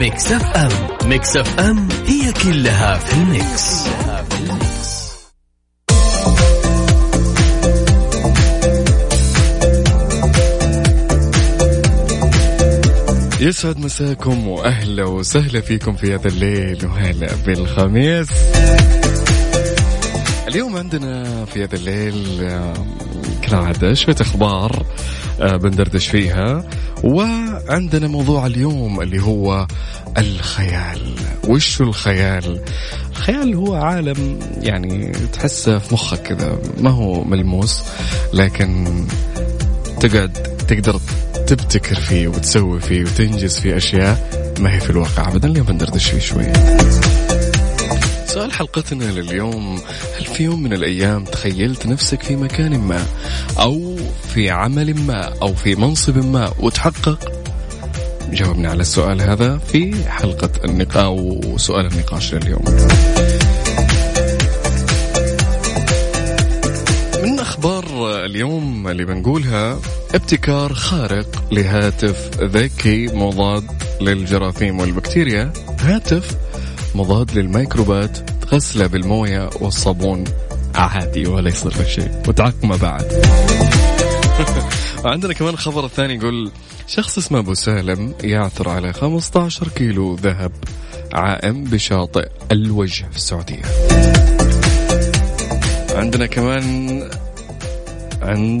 Mix FM. Mix FM هي كلها في ال mix, يسعد مساكم وأهلا وسهلا فيكم في هذا الليل وهلا بالخميس. اليوم عندنا في هذا الليل كالعادة شوية أخبار آه، بندردش فيها. وعندنا موضوع اليوم اللي هو الخيال. وش الخيال؟ الخيال هو عالم يعني تحسه في مخك كذا ما هو ملموس لكن تقعد تقدر تبتكر فيه وتسوي فيه وتنجز فيه أشياء ما هي في الواقع. أبدا اليوم بندردش فيه شوية سؤال حلقتنا لليوم. هل في يوم من الأيام تخيلت نفسك في مكان ما أو في عمل ما أو في منصب ما وتحقق؟ جاوبنا على السؤال هذا في حلقة النقاش أو سؤال النقاش لليوم. من أخبار اليوم اللي بنقولها ابتكار خارق لهاتف ذكي مضاد للجراثيم والبكتيريا. هاتف مضاد للميكروبات تغسله بالموية والصابون. عادي ولا يصير لك شيء. وتعقمه بعد. وعندنا كمان خبر الثاني يقول شخص اسمه أبو سالم يعثر على 15 كيلو ذهب عائم بشاطئ الوجه في السعودية. عندنا كمان عن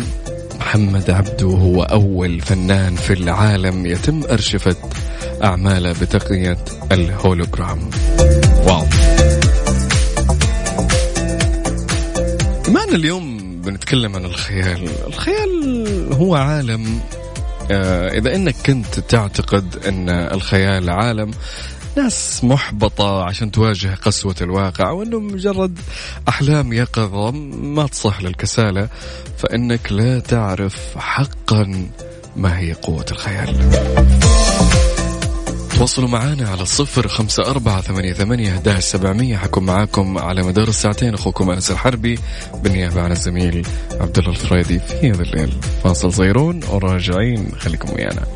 محمد عبده هو أول فنان في العالم يتم أرشفة أعماله بتقنية الهولوجرام. واو. معنا اليوم بنتكلم عن الخيال. الخيال هو عالم آه، إذا أنك كنت تعتقد أن الخيال عالم ناس محبطة عشان تواجه قسوة الواقع وأنه مجرد أحلام يقظة ما تصح للكسالة فإنك لا تعرف حقا ما هي قوة الخيال. تواصلوا معنا على الصفر خمسة أربعة ثمانية, ثمانية سبعمية. حكون معاكم على مدار الساعتين. أخوكم أنس الحربي بالنيابة عن الزميل عبد الله الفريدي في هذا الليل. فاصل صغيرون وراجعين. خليكم ويانا.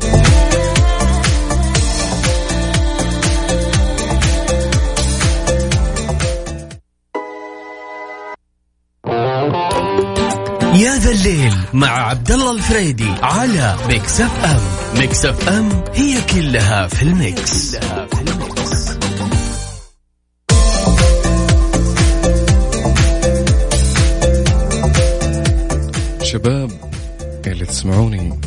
يا ذا الليل مع عبد الله الفريدي على Mix FM Mix FM هي كلها في ال mix, كلها في ال mix. شباب اللي تسمعوني؟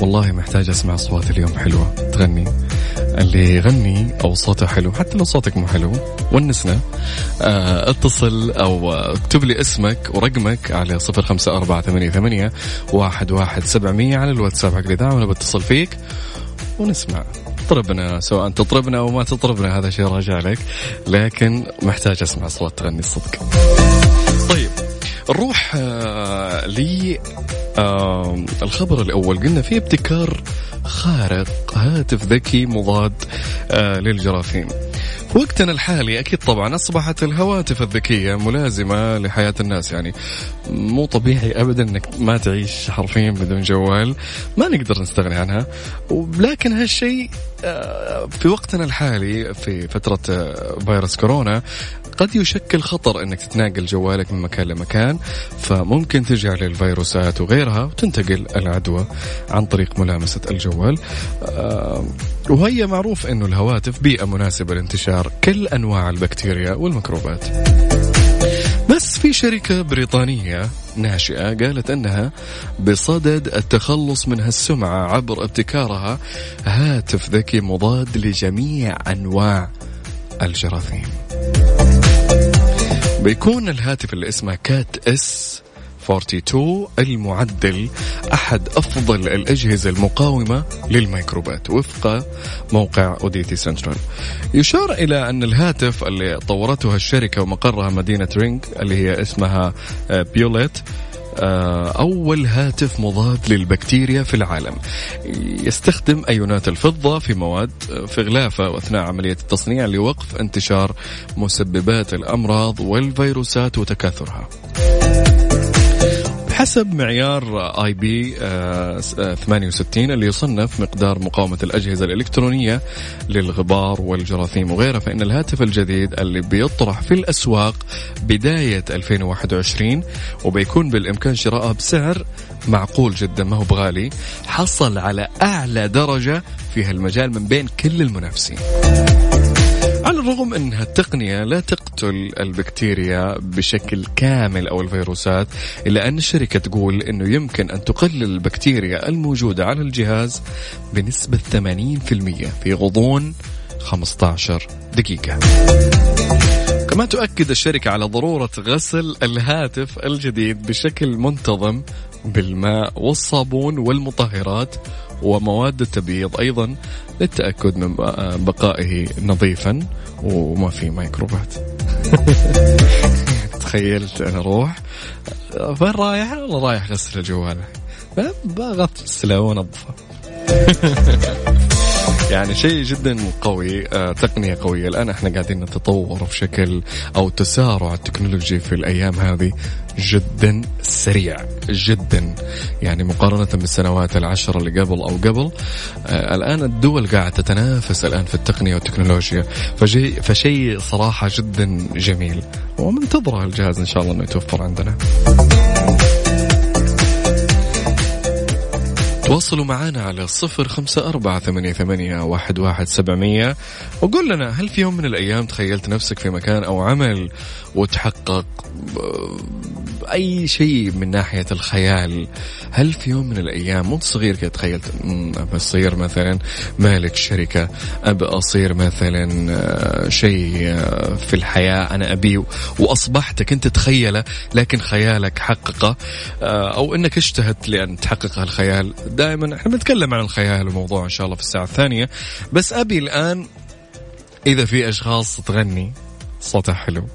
والله محتاج أسمع أصوات اليوم حلوة. تغني؟ اللي يغني أو صوته حلو حتى لو صوتك مو حلو ونسنا. آه اتصل أو اكتب لي اسمك ورقمك على صفر خمسة أربعة ثمانية, ثمانية واحد, واحد سبعمية على الواتساب حق الإذاعة وأنا بتصل فيك ونسمع. تطربنا سواء تطربنا أو ما تطربنا هذا شيء راجع لك لكن محتاج أسمع صوت تغني الصدق. نروح آه لي الخبر الأول. قلنا في ابتكار خارق هاتف ذكي مضاد آه للجراثيم وقتنا الحالي أكيد طبعا أصبحت الهواتف الذكية ملازمة لحياة الناس يعني مو طبيعي أبدا أنك ما تعيش حرفيا بدون جوال ما نقدر نستغني عنها. لكن هالشيء آه، في وقتنا الحالي في فترة آه، فيروس كورونا قد يشكل خطر إنك تتناقل جوالك من مكان لمكان فممكن تجعل الفيروسات وغيرها وتنتقل العدوى عن طريق ملامسة الجوال. آه، وهي معروف إنه الهواتف بيئة مناسبة لانتشار كل أنواع البكتيريا والميكروبات. بس في شركة بريطانية ناشئة قالت أنها بصدد التخلص من هالسمعة عبر ابتكارها هاتف ذكي مضاد لجميع أنواع الجراثيم. بيكون الهاتف اللي اسمه CAT S42 المعدل أحد أفضل الأجهزة المقاومة للميكروبات. وفق موقع Oddity Central. يشار إلى أن الهاتف اللي طورته الشركة ومقرها مدينة ريدينج اللي هي اسمها Bullitt آه، أول هاتف مضاد للبكتيريا في العالم. يستخدم أيونات الفضة في مواد في غلافه وأثناء عملية التصنيع لوقف انتشار مسببات الأمراض والفيروسات وتكاثرها. حسب معيار IP 68 اللي يصنف مقدار مقاومة الأجهزة الإلكترونية للغبار والجراثيم وغيرها فإن الهاتف الجديد اللي بيطرح في الأسواق بداية 2021 وبيكون بالإمكان شراءه بسعر معقول جدا ما هو بغالي حصل على أعلى درجة في هالمجال من بين كل المنافسين. على الرغم ان التقنيه لا تقتل البكتيريا بشكل كامل أو الفيروسات إلا أن الشركة تقول إنه يمكن أن تقلل البكتيريا الموجودة على الجهاز بنسبة 80% في غضون 15 دقيقة. كما تؤكد الشركة على ضرورة غسل الهاتف الجديد بشكل منتظم بالماء والصابون والمطهرات ومواد التبييض أيضا للتأكد من بقائه نظيفا وما في ميكروبات. تخيلت أنا أروح فين رايح؟ والله رايح غسل الجوال. بغسله وانظفه يعني شيء جدا قوي آه تقنية قوية. الآن إحنا قاعدين نتطور بشكل أو تسارع التكنولوجي في الأيام هذه. جدا سريع. جدا. يعني مقارنة بالسنوات العشر اللي قبل أو قبل آه الآن الدول قاعدة تتنافس الآن في التقنية والتكنولوجيا. فشيء فشيء صراحة جدا جميل. ومنتظرة الجهاز إن شاء الله أنه يتوفر عندنا. تواصلوا معنا على صفر خمسة أربعة ثمانية, ثمانية واحد, واحد سبعمية وقول لنا هل في يوم من الأيام تخيلت نفسك في مكان أو عمل وتحقق أي شيء من ناحية الخيال. هل في يوم من الأيام مو صغير كده تخيلت أبى أصير مثلا مالك شركة أبى أصير مثلا آه، شيء آه، في الحياة أنا أبيه وأصبحت كنت تتخيله لكن خيالك حققه آه، أو أنك اجتهدت لأن تحقق هالخيال. دائما إحنا بنتكلم عن الخيال وموضوع إن شاء الله في الساعة الثانية. بس أبي الآن إذا في أشخاص تغني صوتها حلو.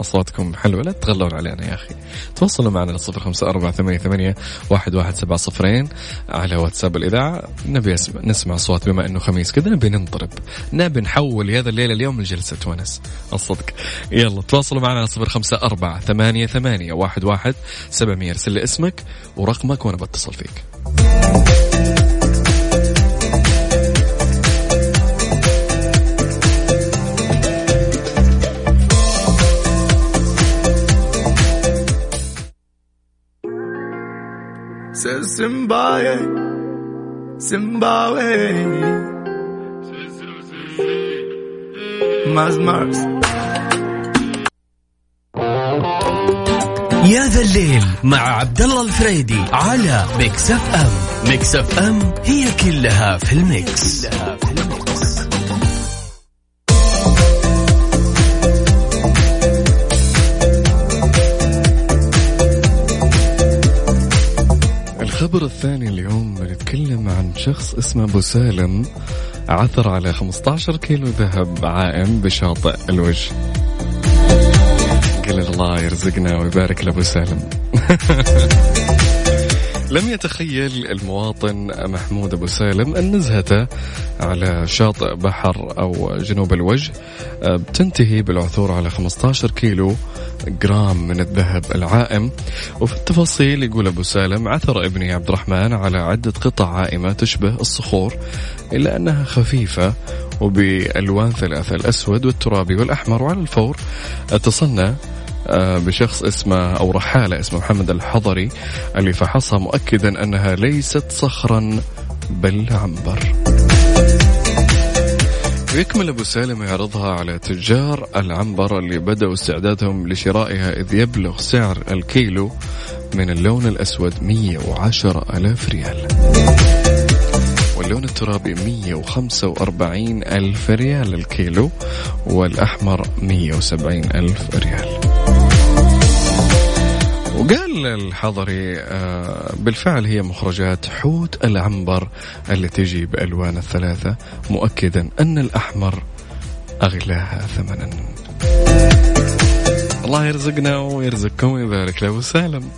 أصواتكم حلوة لا تتغلون علينا يا أخي. تواصلوا معنا صفر خمسة أربعة ثمانية, ثمانية واحد, واحد سبعة صفرين على واتساب الإذاعة. نبي نسمع صوت بما أنه خميس كذا نبي ننضرب نبي نحول هذا الليلة اليوم لجلسة ونس. الصدق. يلا تواصلوا معنا صفر خمسة أربعة ثمانية, ثمانية واحد, واحد سبعمية ارسل لي اسمك ورقمك وأنا بتصل فيك. Zimbabwe, Zimbabwe. ماز مارس يا ذا الليل مع عبد الله الفريدي على Mix FM Mix FM هي كلها في ال mix, كلها في. الخبر الثاني اليوم بنتكلم عن شخص اسمه ابو سالم عثر على 15 كيلو ذهب عائم بشاطئ الوجه. قال الله يرزقنا ويبارك لأبو سالم. لم يتخيل المواطن محمود أبو سالم أن نزهته على شاطئ بحر أو جنوب الوجه آه، بتنتهي بالعثور على 15 كيلو جرام من الذهب العائم. وفي التفاصيل يقول أبو سالم عثر ابني عبد الرحمن على عدة قطع عائمة تشبه الصخور إلا أنها خفيفة وبألوان ثلاثة الأسود والترابي والأحمر. وعلى الفور آه، بشخص اسمه أو رحالة اسمه محمد الحضري اللي فحصها مؤكدا أنها ليست صخرا بل عنبر. ويكمل أبو سالم يعرضها على تجار العنبر اللي بدأوا استعدادهم لشرائها إذ يبلغ سعر الكيلو من اللون الأسود 110 ألاف ريال. واللون الترابي 145 ألف ريال الكيلو والأحمر 170 ألف ريال. وقال الحضري آه، بالفعل هي مخرجات حوت العنبر التي تجي بألوان الثلاثة مؤكدا أن الأحمر أغلاها ثمنا. الله يرزقنا ويرزقكم ويبارك له وسالم.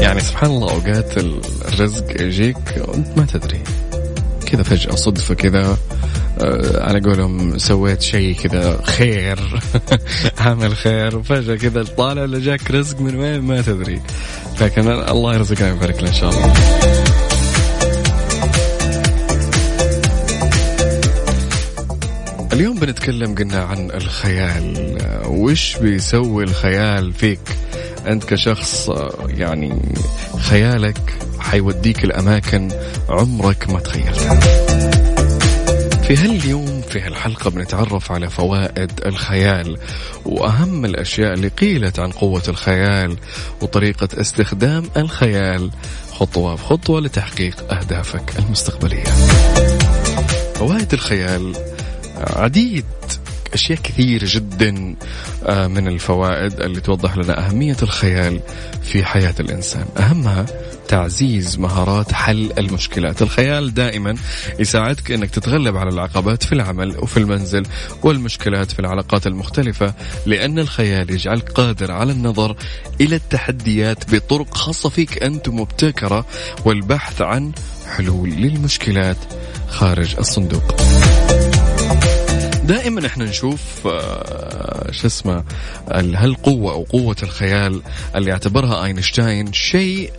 يعني سبحان الله أوقات الرزق يجيك وأنت ما تدري. كذا فجأة صدفة كذا. على قولهم سويت شيء كذا خير عمل خير وفجأة كذا طالع لجاك رزق من وين ما تدري. لكن الله يرزقنا ويبارك إن شاء الله. اليوم بنتكلم قلنا عن الخيال. وش بيسوي الخيال فيك؟ أنت كشخص يعني خيالك حيوديك الأماكن عمرك ما تخيلتها. في هاليوم في هالحلقة بنتعرف على فوائد الخيال وأهم الأشياء اللي قيلت عن قوة الخيال وطريقة استخدام الخيال. خطوة بخطوة لتحقيق أهدافك المستقبلية. فوائد الخيال عديد. أشياء كثيرة جدا آه، من الفوائد اللي توضح لنا أهمية الخيال في حياة الإنسان. أهمها تعزيز مهارات حل المشكلات. الخيال دائما يساعدك أنك تتغلب على العقبات في العمل وفي المنزل والمشكلات في العلاقات المختلفة لأن الخيال يجعلك قادر على النظر إلى التحديات بطرق خاصة فيك أنت مبتكرة والبحث عن حلول للمشكلات خارج الصندوق. دائما إحنا نشوف آه، شو اسمه هالقوة أو قوة الخيال اللي يعتبرها آينشتاين شيء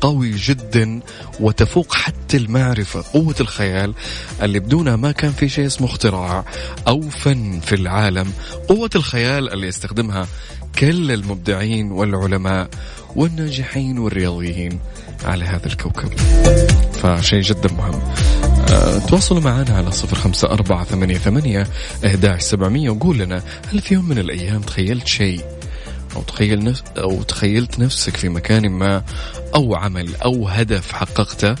قوي جدا وتفوق حتى المعرفة. قوة الخيال اللي بدونها ما كان في شيء اسمه اختراع أو فن في العالم. قوة الخيال اللي يستخدمها كل المبدعين والعلماء والناجحين والرياضيين على هذا الكوكب. فشيء جدا مهم. تواصلوا معنا على صفر خمسة أربعة ثمانية, ثمانية أهداش سبعمية وقول لنا هل في يوم من الأيام تخيلت شيء أو تخيل نفس أو تخيلت نفسك في مكان ما أو عمل أو هدف حققته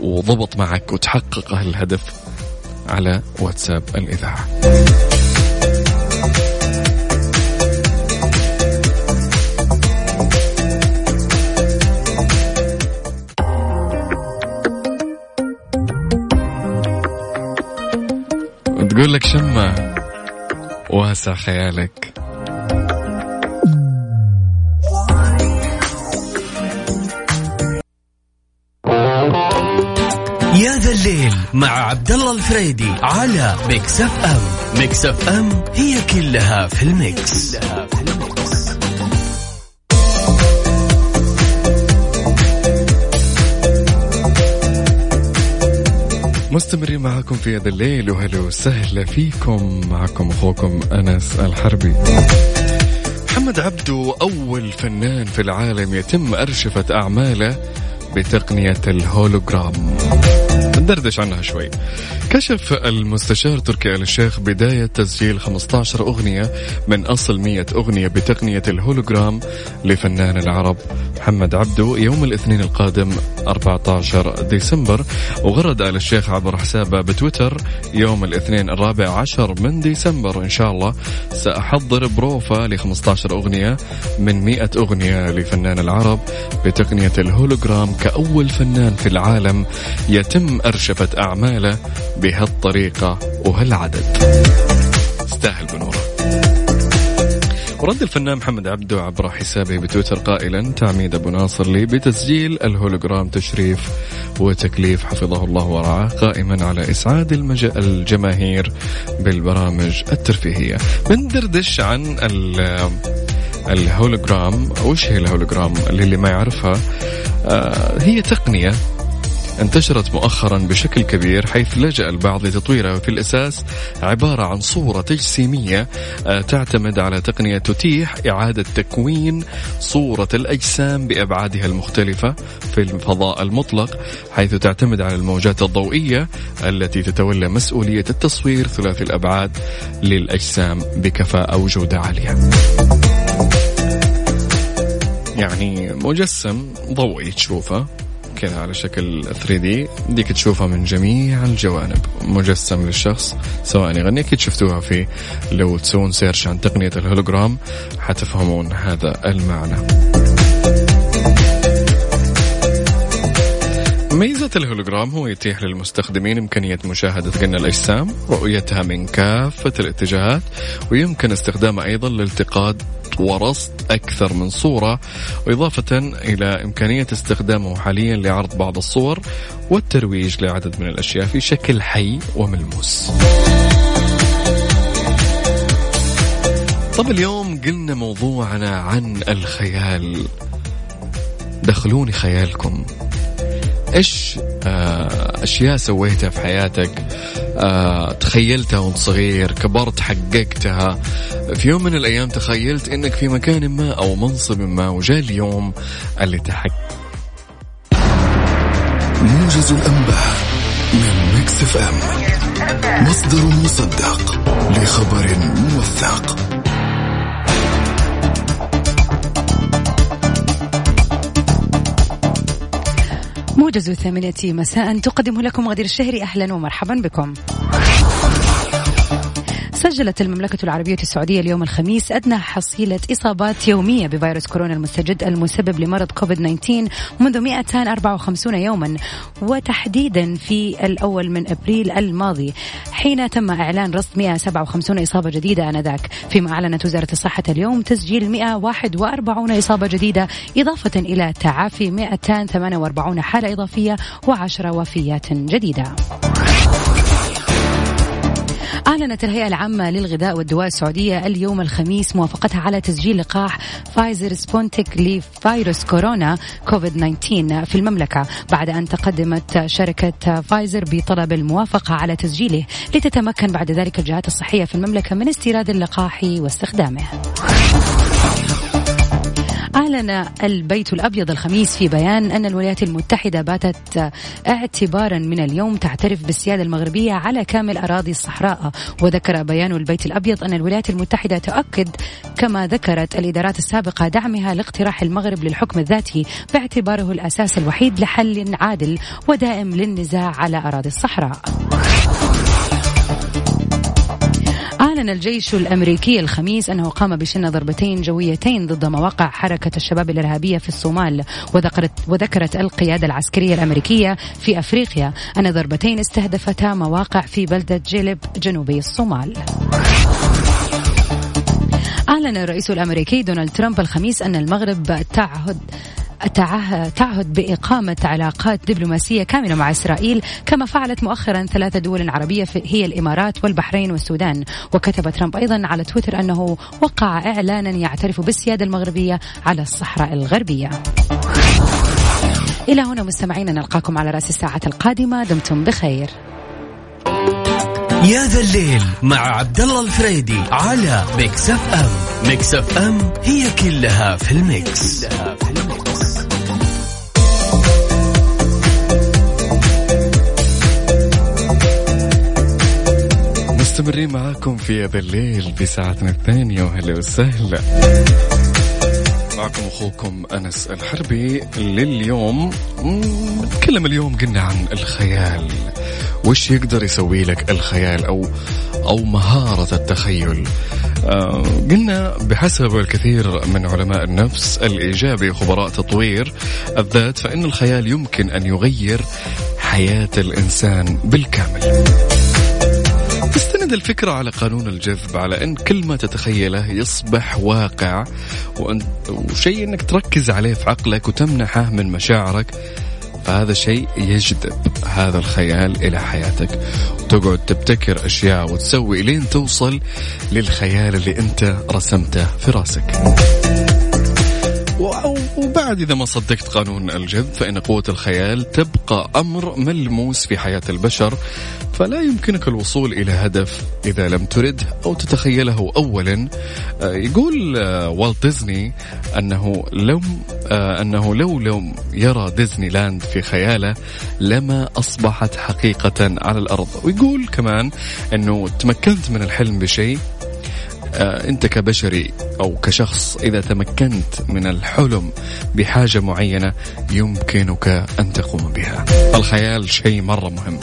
وضبط معك وتحقق هالهدف على واتساب الإذاعة. تقول لك شمة. واسع خيالك. يا ذا الليل مع عبد الله الفريدي على Mix FM. Mix FM هي كلها في ال mix, كلها مستمرين معكم في هذا الليل وهلا وسهلا فيكم. معكم أخوكم أنس الحربي. محمد عبدو أول فنان في العالم يتم أرشفة أعماله بتقنية الهولوجرام ندردش عنها شوي. كشف المستشار تركي آل الشيخ بداية تسجيل 15 أغنية من أصل 100 أغنية بتقنية الهولوجرام لفنان العرب محمد عبدو يوم الاثنين القادم 14 ديسمبر. وغرد آل الشيخ عبر حسابه بتويتر يوم الاثنين الرابع عشر من ديسمبر. إن شاء الله سأحضر بروفا ل 15 أغنية من 100 أغنية لفنان العرب بتقنية الهولوجرام كأول فنان في العالم يتم أرشفة أعماله بهالطريقة وهالعدد استاهل بو نورة ورد الفنان محمد عبده عبر حسابه بتويتر قائلا تعميد أبو ناصر لي بتسجيل الهولوجرام تشريف وتكليف حفظه الله ورعاه قائما على إسعاد المج... الجماهير بالبرامج الترفيهية. بندردش عن الهولوجرام وش هي الهولوجرام اللي ما يعرفها؟ آه هي تقنية انتشرت مؤخرا بشكل كبير حيث لجأ البعض لتطويرها في الأساس عبارة عن صورة تجسيمية آه، تعتمد على تقنية تتيح إعادة تكوين صورة الأجسام بأبعادها المختلفة في الفضاء المطلق حيث تعتمد على الموجات الضوئية التي تتولى مسؤولية التصوير ثلاثي الأبعاد للأجسام بكفاءة وجودة عالية. يعني مجسم ضوئي تشوفه. كذا على شكل 3 دي ديك تشوفها من جميع الجوانب. مجسم للشخص سواء يغني أكيد شفتوها في لو تسوون search عن تقنية الهولوجرام حتفهمون هذا المعنى. ميزة الهولوجرام هو يتيح للمستخدمين إمكانية مشاهدة قلنا الأجسام رؤيتها من كافة الاتجاهات ويمكن استخدامه أيضا لالتقاط ورصد أكثر من صورة وإضافة إلى إمكانية استخدامه حاليا لعرض بعض الصور والترويج لعدد من الأشياء في شكل حي وملموس. طب اليوم قلنا موضوعنا عن الخيال. دخلوني خيالكم. إيش آه، أشياء سويتها في حياتك آه، تخيلتها وأنت صغير كبرت حققتها في يوم من الأيام تخيلت إنك في مكان ما أو منصب ما وجاء اليوم اللي تحقق. موجز الأنباء من Mix F M. مصدر مصدق لخبر موثق. موجز الثامنة مساء تقدم لكم غدير الشهري. أهلا ومرحبا بكم. سجلت المملكة العربية السعودية اليوم الخميس أدنى حصيلة إصابات يومية بفيروس كورونا المستجد المسبب لمرض كوفيد 19 منذ 254 يوما وتحديدا في الأول من أبريل الماضي حين تم إعلان رصد 157 إصابة جديدة آنذاك. فيما أعلنت وزارة الصحة اليوم تسجيل 141 إصابة جديدة إضافة إلى تعافي 248 حالة إضافية و10 وفيات جديدة. أعلنت الهيئة العامة للغذاء والدواء السعودية اليوم الخميس موافقتها على تسجيل لقاح فايزر سبونتك لفيروس كورونا كوفيد 19 في المملكة بعد أن تقدمت شركة فايزر بطلب الموافقة على تسجيله لتتمكن بعد ذلك الجهات الصحية في المملكة من استيراد اللقاح واستخدامه. أعلن البيت الأبيض الخميس في بيان أن الولايات المتحدة باتت اعتبارا من اليوم تعترف بالسيادة المغربية على كامل أراضي الصحراء وذكر بيان البيت الأبيض أن الولايات المتحدة تؤكد كما ذكرت الإدارات السابقة دعمها لاقتراح المغرب للحكم الذاتي باعتباره الأساس الوحيد لحل عادل ودائم للنزاع على أراضي الصحراء. أعلن الجيش الأمريكي الخميس أنه قام بشن ضربتين جويتين ضد مواقع حركة الشباب الإرهابية في الصومال وذكرت, وذكرت القيادة العسكرية الأمريكية في أفريقيا أن ضربتين استهدفتا مواقع في بلدة جيلب جنوبي الصومال. أعلن الرئيس الأمريكي دونالد ترامب الخميس أن المغرب تعهد تعهد بإقامة علاقات دبلوماسية كاملة مع إسرائيل كما فعلت مؤخرا ثلاث دول عربية هي الإمارات والبحرين والسودان. وكتب ترامب أيضا على تويتر أنه وقع إعلانا يعترف بالسيادة المغربية على الصحراء الغربية. إلى هنا مستمعين نلقاكم على رأس الساعة القادمة. دمتم بخير. يا ذا الليل مع عبد الله الفريدي على Mix FM. Mix FM هي كلها في ال mix, كلها في ال mix. مستمرين معاكم في هذا الليل في ساعتنا الثانية وهلا وسهلا. معكم أخوكم أنس الحربي. لليوم نتكلم اليوم قلنا عن الخيال. وش يقدر يسوي لك الخيال أو أو مهارة التخيل؟ قلنا بحسب الكثير من علماء النفس الإيجابي خبراء تطوير الذات فإن الخيال يمكن أن يغير حياة الإنسان بالكامل. تستند الفكرة على قانون الجذب على أن كل ما تتخيله يصبح واقع وشيء أنك تركز عليه في عقلك وتمنحه من مشاعرك فهذا شيء يجذب هذا الخيال إلى حياتك. وتقعد تبتكر أشياء وتسوي لين توصل للخيال اللي أنت رسمته في راسك. وبعد إذا ما صدقت قانون الجذب فإن قوة الخيال تبقى أمر ملموس في حياة البشر فلا يمكنك الوصول إلى هدف إذا لم ترد أو تتخيله أولا. آه، يقول آه، والت ديزني أنه لو آه، أنه لو لم يرى ديزني لاند في خياله لما أصبحت حقيقة على الأرض. ويقول كمان أنه تمكنت من الحلم بشيء آه، انت كبشري أو كشخص اذا تمكنت من الحلم بحاجة معينة يمكنك ان تقوم بها. الخيال شيء مرة مهم.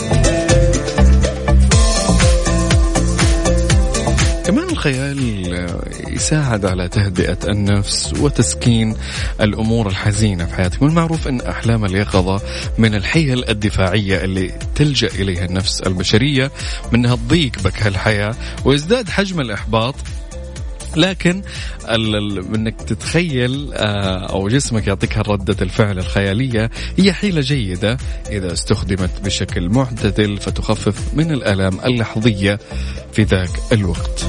كمان الخيال يساعد على تهدئة النفس وتسكين الأمور الحزينة في حياتك. والمعروف أن أحلام اليقظة من الحيل الدفاعية اللي تلجأ إليها النفس البشرية منها تضيق بك هالحياة ويزداد حجم الإحباط لكن انك تتخيل آه، أو جسمك يعطيك ردة الفعل الخيالية هي حيلة جيدة إذا استخدمت بشكل معتدل فتخفف من الالام اللحظية في ذاك الوقت.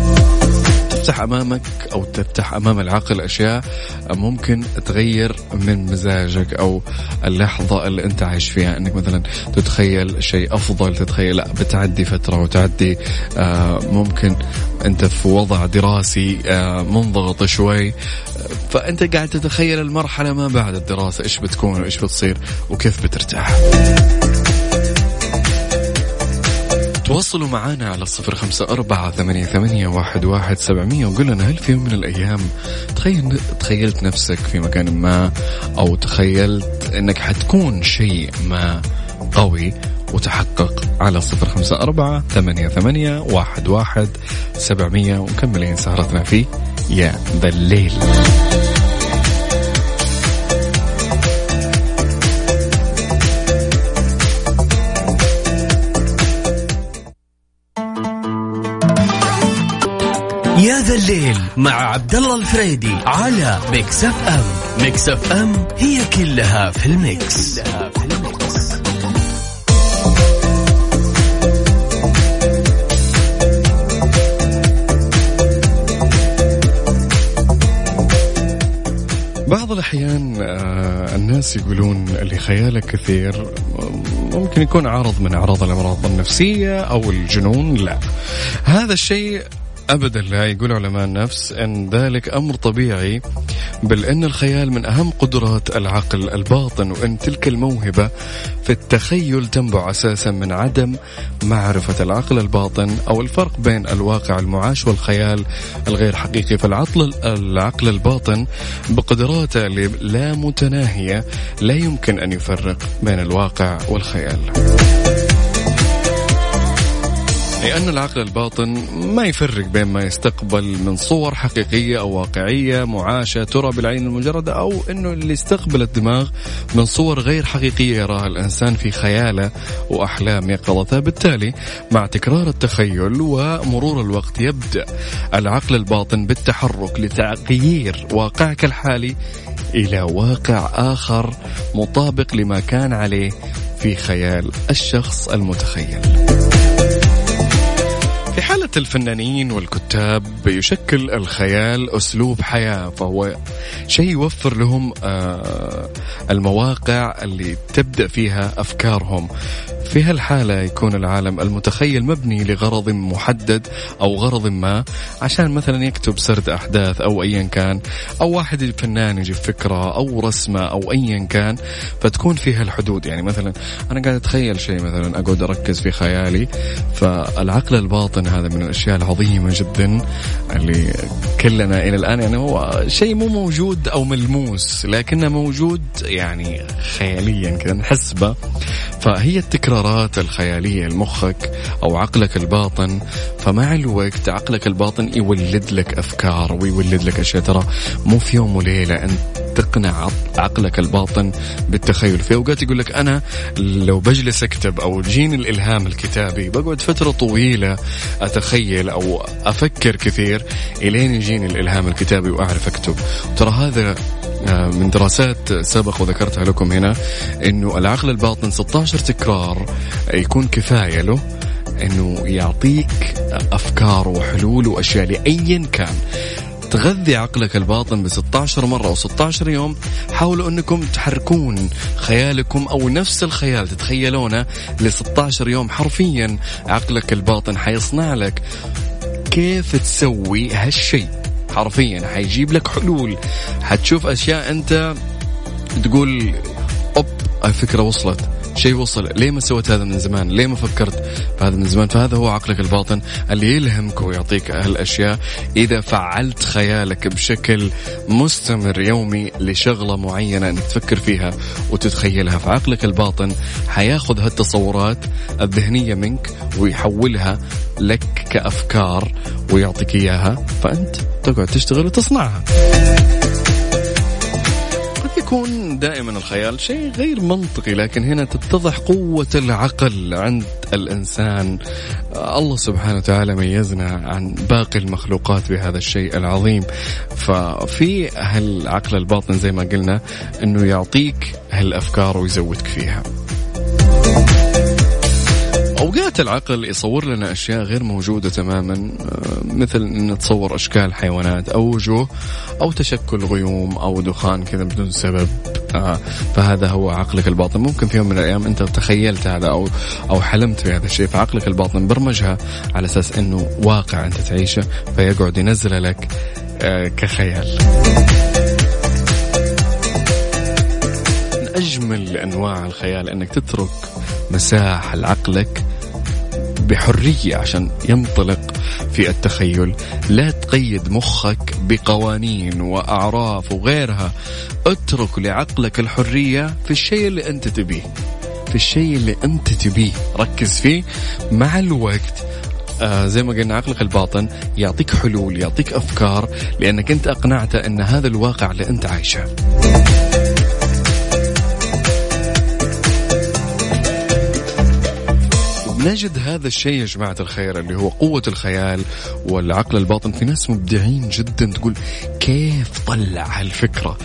تفتح أمامك أو تفتح أمام العقل أشياء ممكن تغير من مزاجك أو اللحظة اللي أنت عايش فيها. إنك مثلا تتخيل شيء أفضل تتخيل لا بتعدي فترة وتعدي آه ممكن أنت في وضع دراسي آه منضغط شوي فأنت قاعد تتخيل المرحلة ما بعد الدراسة إيش بتكون وإيش بتصير وكيف بترتاح. تواصلوا معنا على الصفر خمسة أربعة ثمانية, ثمانية واحد, واحد سبعمية وقول لنا هل في يوم من الأيام تخيل تخيلت نفسك في مكان ما أو تخيلت أنك حتكون شيء ما قوي وتحقق على صفر خمسة أربعة ثمانية, ثمانية واحد, واحد سبعمية ومكملين سهرتنا في يا ذا الليل يا ذا الليل مع عبد الله الفريدي على Mix FM Mix FM هي كلها في ال mix, كلها في ال mix. بعض الأحيان آه، الناس يقولون اللي خياله كثير ممكن يكون عرض من أعراض الأمراض النفسية أو الجنون لا هذا الشيء أبدا لا يقول علماء النفس أن ذلك أمر طبيعي بل أن الخيال من أهم قدرات العقل الباطن وأن تلك الموهبة في التخيل تنبع أساسا من عدم معرفة العقل الباطن أو الفرق بين الواقع المعاش والخيال الغير حقيقي فالعقل العقل الباطن بقدراته لا متناهية لا يمكن أن يفرق بين الواقع والخيال. لأن العقل الباطن ما يفرق بين ما يستقبل من صور حقيقية أو واقعية معاشة ترى بالعين المجردة أو أنه اللي يستقبل الدماغ من صور غير حقيقية يراها الإنسان في خياله وأحلام يقظته بالتالي مع تكرار التخيل ومرور الوقت يبدأ العقل الباطن بالتحرك لتغيير واقعك الحالي إلى واقع آخر مطابق لما كان عليه في خيال الشخص المتخيل. في حالة الفنانين والكتاب يشكل الخيال أسلوب حياة فهو شيء يوفر لهم آه، المواقع اللي تبدأ فيها أفكارهم. في هالحالة يكون العالم المتخيل مبني لغرض محدد أو غرض ما عشان مثلا يكتب سرد أحداث أو أيا كان أو واحد فنان يجيب فكرة أو رسمة أو أيا كان فتكون فيها الحدود. يعني مثلا أنا قاعد أتخيل شيء مثلا أقعد أركز في خيالي فالعقل الباطن هذا من الأشياء العظيمة جدا اللي كلنا إلى الآن يعني هو شيء مو موجود أو ملموس لكنه موجود يعني خياليا كذا نحسبه فهي التكرارات الخيالية لمخك أو عقلك الباطن. فمع الوقت عقلك الباطن يولد لك أفكار ويولد لك أشياء. ترى مو في يوم وليلة أنت تقنع عقلك الباطن بالتخيل. في أوقات يقول لك أنا لو بجلس أكتب أو يجيني الإلهام الكتابي بقعد فترة طويلة أتخيل أو أفكر كثير إلين يجيني الإلهام الكتابي وأعرف أكتب. ترى هذا من دراسات سبق وذكرتها لكم هنا إنه العقل الباطن 16 تكرار يكون كفاية له إنه يعطيك أفكار وحلول وأشياء لايا كان. تغذي عقلك الباطن ب 16 مرة أو 16 يوم. حاولوا أنكم تحركون خيالكم أو نفس الخيال تتخيلونه ل 16 يوم. حرفيا عقلك الباطن حيصنع لك كيف تسوي هالشيء. حرفيا. حيجيب لك حلول. حتشوف أشياء أنت تقول أوب الفكرة وصلت. شيء وصل. ليه ما سويت هذا من زمان؟ ليه ما فكرت بهذا من زمان؟ فهذا هو عقلك الباطن اللي يلهمك ويعطيك هالأشياء. إذا فعلت خيالك بشكل مستمر يومي لشغلة معينة أنك تفكر فيها وتتخيلها فعقلك الباطن حياخذ هالتصورات الذهنية منك ويحولها لك كأفكار ويعطيك إياها. فأنت تقعد تشتغل وتصنعها. يكون دائما الخيال شيء غير منطقي لكن هنا تتضح قوة العقل عند الإنسان. الله سبحانه وتعالى ميزنا عن باقي المخلوقات بهذا الشيء العظيم. ففي هالعقل الباطن زي ما قلنا أنه يعطيك هالأفكار ويزودك فيها. اوقات العقل يصور لنا أشياء غير موجودة تماما آه، مثل إن نتصور أشكال حيوانات أو وجوه أو تشكل غيوم أو دخان كذا بدون سبب. آه، فهذا هو عقلك الباطن. ممكن في يوم من الأيام أنت تخيلت هذا أو أو حلمت بهذا الشيء فعقلك الباطن برمجها على أساس إنه واقع أنت تعيشه فيقعد ينزل لك آه، كخيال. من أجمل أنواع الخيال إنك تترك مساحة لعقلك بحرية عشان ينطلق في التخيل. لا تقيد مخك بقوانين وأعراف وغيرها. اترك لعقلك الحرية في الشيء اللي أنت تبيه. في الشيء اللي أنت تبيه. ركز فيه. مع الوقت آه زي ما قلنا عقلك الباطن يعطيك حلول يعطيك أفكار لأنك أنت أقنعته أن هذا الواقع اللي أنت عايشه. نجد هذا الشيء يا جماعة الخير اللي هو قوة الخيال والعقل الباطن في ناس مبدعين جدا. تقول كيف طلع هالفكرة؟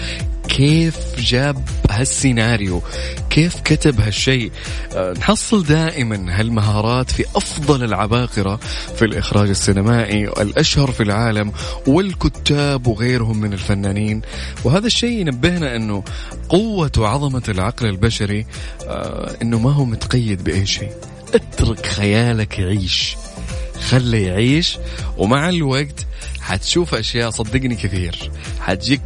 كيف جاب هالسيناريو؟ كيف كتب هالشيء؟ أه نحصل دائما هالمهارات في أفضل العباقرة في الإخراج السينمائي الأشهر في العالم والكتاب وغيرهم من الفنانين. وهذا الشيء ينبهنا أنه قوة وعظمة العقل البشري أه أنه ما هو متقيد بأي شيء. اترك خيالك يعيش. خله يعيش ومع الوقت حتشوف أشياء صدقني كثير. حتجيك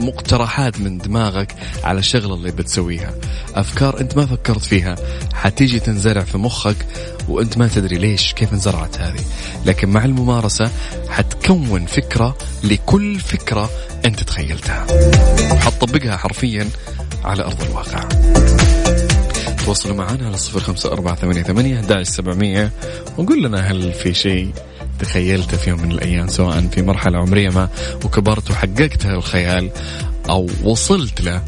مقترحات من دماغك على الشغلة اللي بتسويها. أفكار أنت ما فكرت فيها. حتيجي تنزرع في مخك وأنت ما تدري ليش كيف انزرعت هذه. لكن مع الممارسة حتكون فكرة لكل فكرة أنت تخيلتها. حتطبقها حرفيا على أرض الواقع. تواصلوا معنا على صفر خمسة أربعة ثمانية ثمانية سبعمية وقول لنا هل في شيء تخيلته في يوم من الأيام سواء في مرحلة عمرية ما وكبرت وحققت الخيال أو وصلت له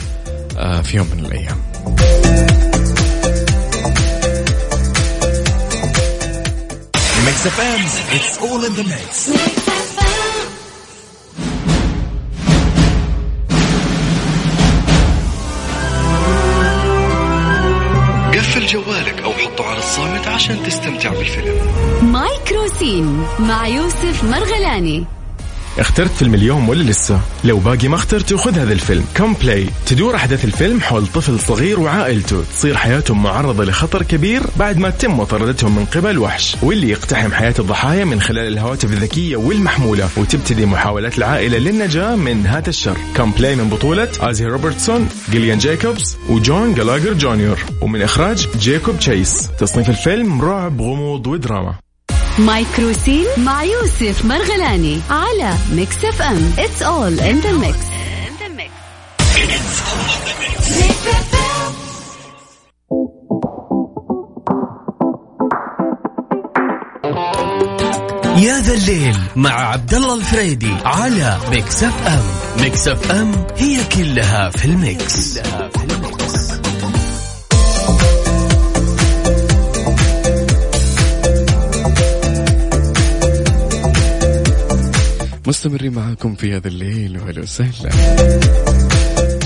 آه، في يوم من الأيام Mix FM, it's all in the mix. الصامت عشان تستمتع بالفيلم. Microscene مع يوسف مرغلاني. اخترت فيلم اليوم ولا لسه؟ لو باقي ما اخترته خذ هذا الفيلم. Come Play تدور أحداث الفيلم حول طفل صغير وعائلته. تصير حياتهم معرضة لخطر كبير بعد ما تم مطاردتهم من قبل وحش. واللي يقتحم حياة الضحايا من خلال الهواتف الذكية والمحمولة. وتبتدي محاولات العائلة للنجاة من هذا الشر. Come Play من بطولة آزي روبرتسون جيليان جايكوبز وجون جالاجر جونيور ومن إخراج جيكوب تشيس تصنيف الفيلم رعب غموض ودراما. Microscene مع يوسف مرغلاني على Mix FM. It's all in the mix يا ذا الليل مع عبد الله الفريدي على Mix FM. Mix FM هي كلها في ال mix, كلها في مستمرين معاكم في هذا الليل وهلا وسهلا.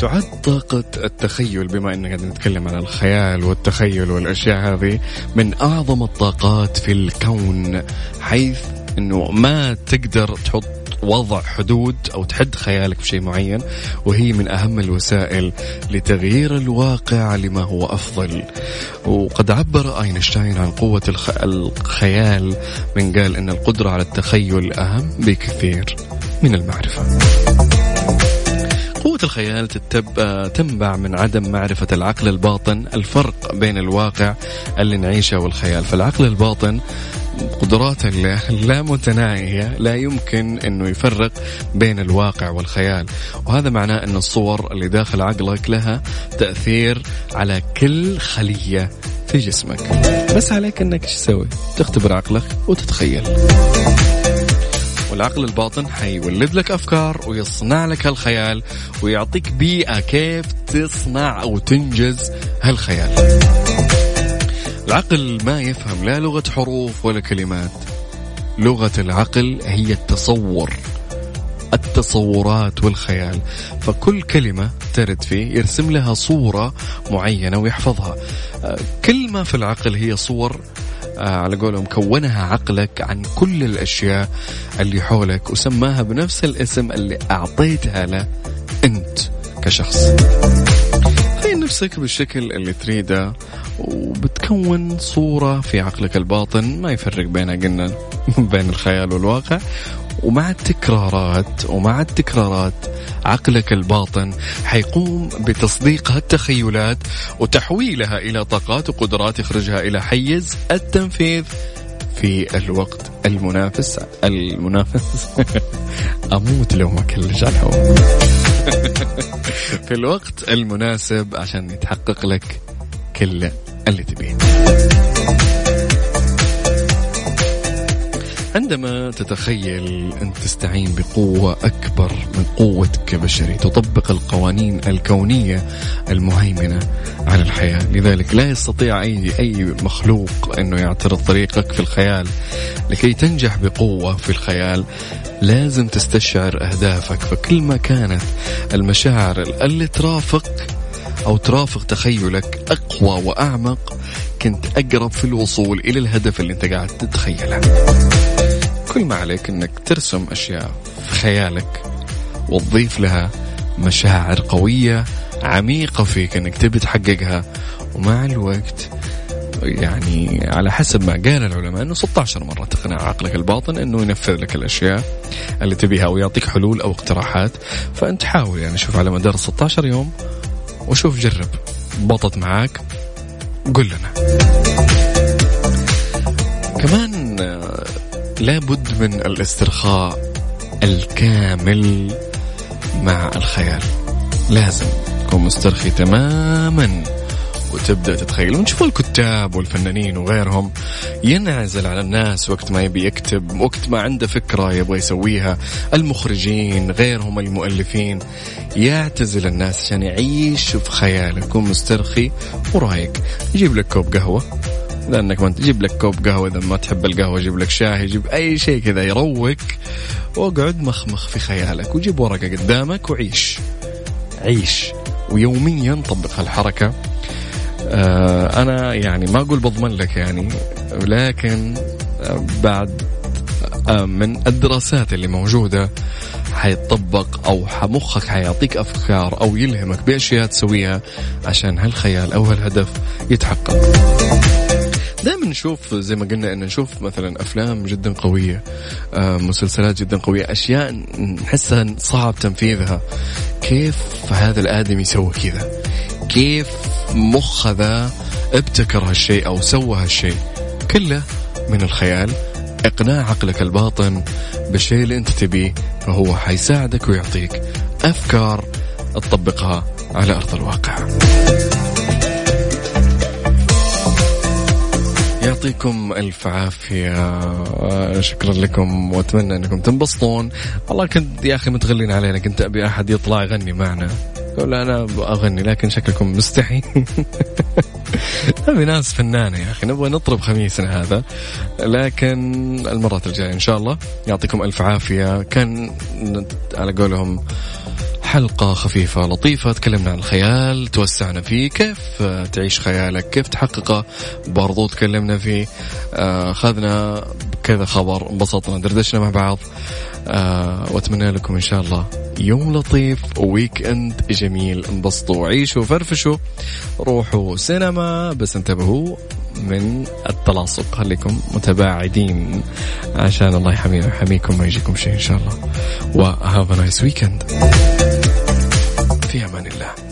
تعد طاقة التخيل بما أننا قاعدين نتكلم عن الخيال والتخيل والأشياء هذه من أعظم الطاقات في الكون حيث أنه ما تقدر تحط وضع حدود أو تحد خيالك بشيء معين وهي من أهم الوسائل لتغيير الواقع لما هو أفضل. وقد عبر أينشتاين عن قوة الخيال من قال إن القدرة على التخيل أهم بكثير من المعرفة. الخيال تنبع من عدم معرفة العقل الباطن الفرق بين الواقع اللي نعيشه والخيال. فالعقل الباطن قدراته لا متناهية لا يمكن أنه يفرق بين الواقع والخيال. وهذا معناه أن الصور اللي داخل عقلك لها تأثير على كل خلية في جسمك. بس عليك أنك تسوي؟ تختبر عقلك وتتخيل. والعقل الباطن حيولد لك أفكار ويصنع لك هالخيال ويعطيك بيئة كيف تصنع أو تنجز هالخيال. العقل ما يفهم لا لغة حروف ولا كلمات. لغة العقل هي التصور التصورات والخيال. فكل كلمة ترد فيه يرسم لها صورة معينة ويحفظها. آه، كل ما في العقل هي صور على قولهم كونها عقلك عن كل الأشياء اللي حولك وسماها بنفس الاسم اللي أعطيتها له أنت كشخص. تخيل نفسك بالشكل اللي تريده وبتكون صورة في عقلك الباطن ما يفرق بينها قلنا بين الخيال والواقع. ومع التكرارات ومع التكرارات عقلك الباطن حيقوم بتصديق هالتخيلات وتحويلها إلى طاقات وقدرات يخرجها إلى حيز التنفيذ في الوقت المنافس المنافس. أموت لو ما كلش على في الوقت المناسب عشان يتحقق لك كل اللي تبيه. عندما تتخيل أن تستعين بقوة أكبر من قوتك كبشري تطبق القوانين الكونية المهيمنة على الحياة. لذلك لا يستطيع أي, أي مخلوق أنه يعترض طريقك في الخيال. لكي تنجح بقوة في الخيال لازم تستشعر أهدافك. فكل ما كانت المشاعر اللي ترافق أو ترافق تخيلك أقوى وأعمق كنت أقرب في الوصول إلى الهدف اللي أنت قاعد تتخيله. كل ما عليك أنك ترسم أشياء في خيالك وتضيف لها مشاعر قوية عميقة فيك أنك تبي تحققها. ومع الوقت يعني على حسب ما قال العلماء إنه 16 مره تقنع عقلك الباطن إنه ينفذ لك الأشياء اللي تبيها ويعطيك حلول أو اقتراحات. فأنت حاول يعني شوف على مدار 16 يوم وشوف جرب. بطت معاك قل لنا. كمان لابد من الاسترخاء الكامل مع الخيال. لازم تكون مسترخي تماما وتبدأ تتخيل. ونشوف الكتاب والفنانين وغيرهم ينعزل على الناس وقت ما يبي يكتب وقت ما عنده فكرة يبغى يسويها. المخرجين غيرهم المؤلفين يعتزل الناس عشان يعيش في خياله يكون مسترخي ورايق. يجيب لك كوب قهوة. لأنك ما تجيب لك كوب قهوة إذا ما تحب القهوة جيب لك شاي جيب أي شيء كذا يروق واقعد مخمخ في خيالك وجيب ورقة قدامك وعيش. عيش. ويوميا طبق هالحركه آه أنا يعني ما أقول بضمن لك يعني لكن بعد آه من الدراسات اللي موجودة حيتطبق أو مخك حيعطيك أفكار أو يلهمك بأشياء تسويها عشان هالخيال أو هالهدف يتحقق. دائما نشوف زي ما قلنا ان نشوف مثلا أفلام جدا قوية آه مسلسلات جدا قوية أشياء نحسها صعب تنفيذها. كيف هذا الآدمي سوى كذا؟ كيف مخ ذا ابتكر هالشيء أو سوى هالشيء؟ كله من الخيال إقناع عقلك الباطن بالشيء اللي أنت تبيه فهو حيساعدك ويعطيك أفكار تطبقها على أرض الواقع. يعطيكم ألف عافية. شكرا لكم. وأتمنى أنكم تنبسطون. والله كنت يا أخي متغلين علينا. كنت أبي أحد يطلع يغني معنا. يقول أنا أغني لكن شكلكم مستحي. نبي ناس فنانة يا أخي. نبغى نطرب خميسنا هذا. لكن المرات الجاية إن شاء الله يعطيكم ألف عافية. كان على قولهم حلقة خفيفة لطيفة تكلمنا عن الخيال توسعنا فيه كيف تعيش خيالك كيف تحققه برضو تكلمنا فيه. أخذنا كذا خبر انبسطنا دردشنا مع بعض. آه وأتمنى لكم إن شاء الله يوم لطيف weekend جميل انبسطوا عيشوا فرفشوا روحوا سينما بس انتبهوا من التلاصق. خليكم متباعدين. عشان الله يحمينا ويحميكم ما يجيكم شيء إن شاء الله. و have nice weekend في أمان الله.